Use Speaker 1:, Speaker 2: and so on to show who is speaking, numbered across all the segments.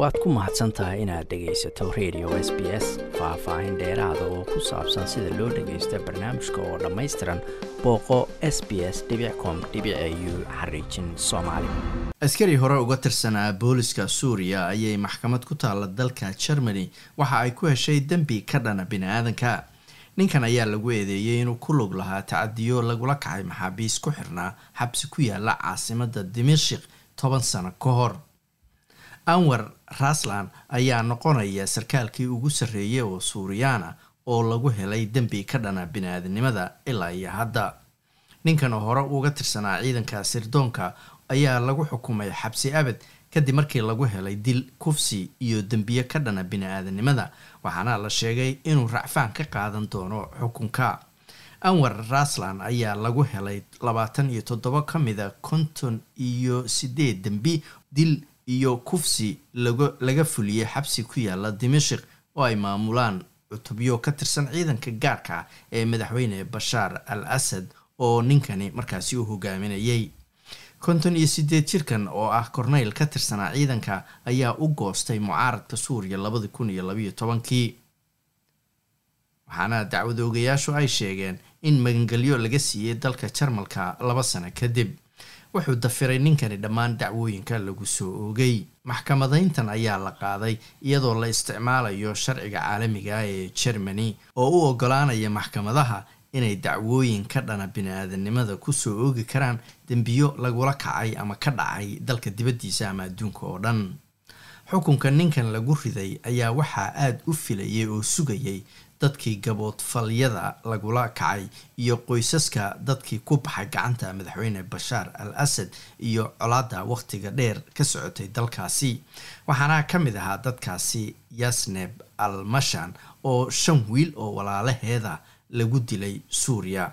Speaker 1: waad ku mahadsan tahay inaad dhegaysato radio s b s faah-faahin dheeraada oo ku saabsan sida loo dhagaysta barnaamijka oo dhammaystiran booqo s b s com u xariijin soomaali. Askari hore uga tirsanaa booliska suuriya ayay maxkamad ku taalla dalka germany. Waxa ay ku heshay dembi ka dhana bini-aadanka ninkan ayaa lagu eedeeyey inuu ku lug lahaa tacadiyo lagula kacay maxaabiis ku xirnaa xabsi ku yaalla caasimada dimashik toban sano ka hor anwar raslan ayaa noqonaya sarkaalkii ugu sarreeyay oo suuriyaana oo lagu helay dembi ka dhana bini-aadanimada ilaa iyo hadda. Ninkan hore uga tirsanaa ciidanka sirdoonka ayaa lagu xukumay xabsi abad kadib markii lagu helay dil kufsi iyo dembiye ka dhana bini-aadanimada waxaana la sheegay inuu racfaan ka qaadan doono xukunka. Anwar raslan ayaa lagu helay labaatan iyo toddoba ka mida konton iyo sideed dembi dil iyo kufsi laga fuliyey xabsi ku yaalla dimashik oo ay maamulaan cutubyo ka tirsan ciidanka gaarka ah ee madaxweyne bashaar al asad oo ninkani markaasi u hogaaminayay. Konton iyo sideed jirkan oo ah korneyl ka tirsanaa ciidanka ayaa u goostay mucaaradka suuriya labadi kun iyo labayo tobankii. Waxaana dacwad oogayaashu ay sheegeen in magangelyo laga siiyey dalka jarmalka laba sano kadib wuxuu dafiray ninkani dhammaan dacwooyinka lagu soo oogay. Maxkamadayntan ayaa la qaaday iyadoo la isticmaalayo sharciga caalamiga ee germany oo u ogolaanaya maxkamadaha inay dacwooyin ka dhana bini-aadanimada ku soo oogi karaan dembiyo lagula kacay ama ka dhacay dalka dibaddiisa ama adduunka oo dhan. Xukunka ninkan lagu riday ayaa waxaa aada u filayay oo sugayay dadkii gaboodfalyada lagula kacay iyo qoysaska dadkii ku baxay gacanta madaxweyne bashaar al asad iyo colaada wakhtiga dheer ka socotay dalkaasi. Waxaana ka mid ahaa dadkaasi yasneb al mashan oo shan wiil oo walaalaheeda lagu dilay suuriya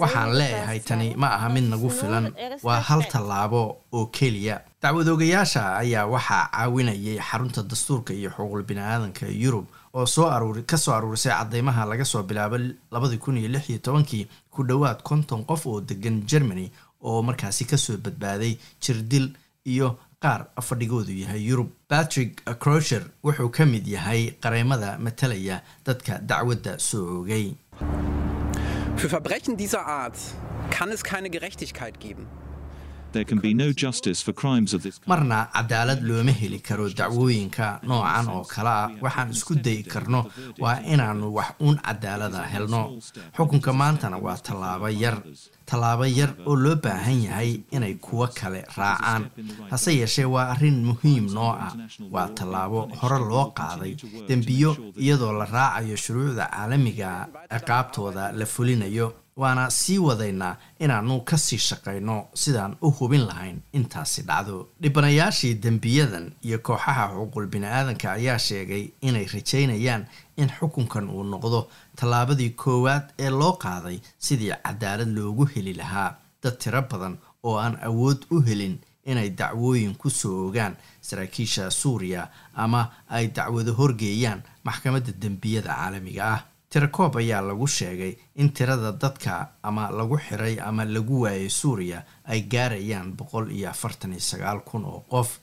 Speaker 1: waxaan leeyahay tani ma aha mid nagu filan. Waa hal tallaabo oo keliya. Dacwadoogayaasha ayaa waxaa caawinayay xarunta dastuurka iyo xuquuqul bini-aadanka yurub oo soo aruuri ka soo aruurisay cadeymaha laga soo bilaabo labadii kun iyo lix iyo tobankii ku dhowaad konton qof oo degan germany oo markaasi ka soo badbaaday jirdil iyo qaar fadhigoodu yahay yurub. Patrick crosher wuxuu ka mid yahay qareemada matalaya dadka dacwadda soo oogay marna cadaalad looma heli karo dacwooyinka noocan oo kale ah. Waxaan isku dayi karno waa inaannu wax uun cadaalada helno. Xukunka maantana waa tallaabo yar tallaabo yar oo loo baahan yahay inay kuwo kale raacaan. Hase yeeshee waa arrin muhiim noo ah. Waa tallaabo hore loo qaaday. Dembiyo iyadoo la raacayo shuruucda caalamiga ciqaabtooda la fulinayo waana sii wadaynaa inaanu ka sii shaqayno sidaan u hubin lahayn intaasi dhacdo. Dhibanayaashii dembiyadan iyo kooxaha xuquuqul bini-aadanka ayaa sheegay inay rajaynayaan in xukunkan uu noqdo tallaabadii koowaad ee loo qaaday sidii cadaalad loogu heli lahaa. Dad tiro badan oo aan awood u helin inay dacwooyin ku soo ogaan saraakiisha suuriya ama ay dacwado horgeeyaan maxkamadda dembiyada caalamiga ah tirakoob ayaa lagu sheegay in tirada dadka ama lagu xiray ama lagu waayay suuriya ay gaarayaan boqol iyo afartan iyo sagaal kun oo qof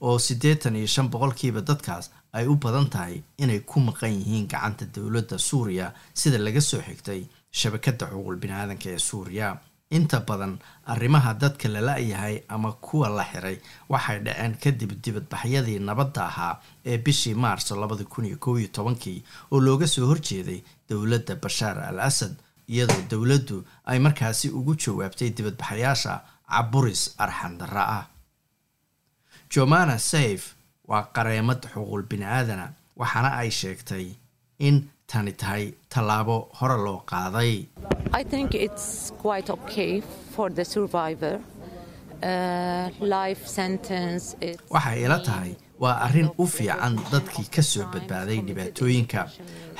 Speaker 1: oo siddeetan iyo shan boqolkiiba dadkaas ay u badan tahay inay ku maqan yihiin gacanta dowladda suuriya sida laga soo xigtay shabakadda xuquuqul bini-aadanka ee suuriya inta badan arrimaha dadka la la-yahay ama kuwa la xiray waxay dhaceen kadib dibadbaxyadii nabadda ahaa ee bishii maarso labadi kun iyo kow iyo tobankii oo looga soo horjeeday dowladda bashaar al asad iyadoo dowladdu ay markaasi ugu jawaabtay dibadbaxayaasha caburis arxan darra ah jomana saif waa qareemad xuquuqul bini-aadana waxaana ay sheegtay in tani tahay tallaabo hore loo qaaday
Speaker 2: I think it's quite okay for the survivor. Uh,
Speaker 1: waxay ila tahay waa arrin u fiican dadkii ka soo badbaaday dhibaatooyinka.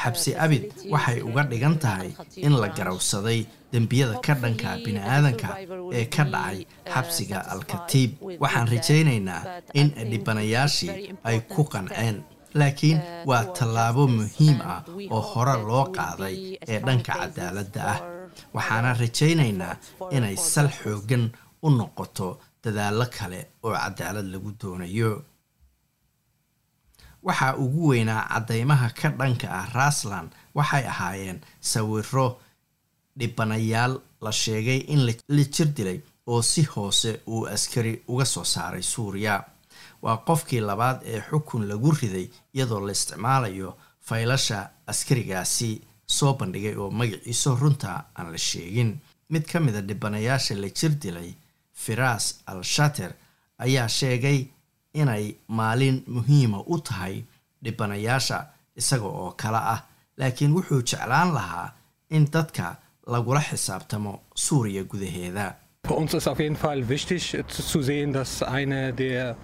Speaker 1: Xabsi abid waxay uga dhigan tahay in la garawsaday dembiyada ka dhanka bini-aadanka ee ka dhacay xabsiga alkatiib waxaan rajaynaynaa in dhibanayaashii ay ku qanceen laakiin waa tallaabo muhiim ah oo hore loo qaaday ee dhanka cadaaladda ah waxaana rajaynaynaa inay sal xoogan u noqoto dadaallo kale oo cadaalad lagu doonayo. Waxaa ugu weynaa caddeymaha ka dhanka ah russland waxay ahaayeen sawiro dhibanayaal la sheegay in la jir dilay oo si hoose uu askari uga soo saaray suuriya. Waa qofkii labaad ee xukun lagu riday iyadoo la isticmaalayo faylasha askarigaasi soo bandhigay oo magaciiso runta aan la sheegin. Mid ka mida dhibanayaasha la jir dilay firas al shater ayaa sheegay inay maalin muhiima u tahay dhibanayaasha isaga oo kale ah laakiin wuxuu jeclaan lahaa in dadka lagula xisaabtamo suuriya gudaheeda
Speaker 3: Für uns ist auf jeden Fall wichtig zu sehen, dass eine der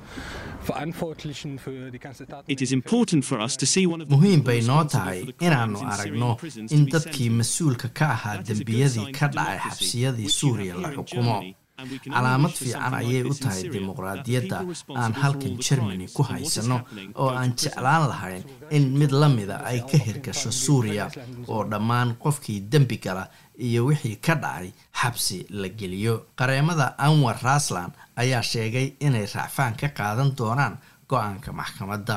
Speaker 1: muhiim bay noo tahay
Speaker 4: for the crimes
Speaker 1: inaannu
Speaker 4: in Syrian
Speaker 1: aragno in dadkii mas'uulka ka ahaa dembiyadii ka dhacay xabsiyadii suuriya la xukumo Calaamad fiican ayay u tahay dimuqraadiyadda aan halkan
Speaker 4: crimes
Speaker 1: ku haysano oo aan jeclaan lahayn in mid la mida ay ka hirgasho suuriya oo dhammaan qofkii dembi gala iyo wixii ka dhacay xabsi la geliyo. Qareemada anwar raslan ayaa sheegay inay raacfaan ka qaadan doonaan go'aanka maxkamadda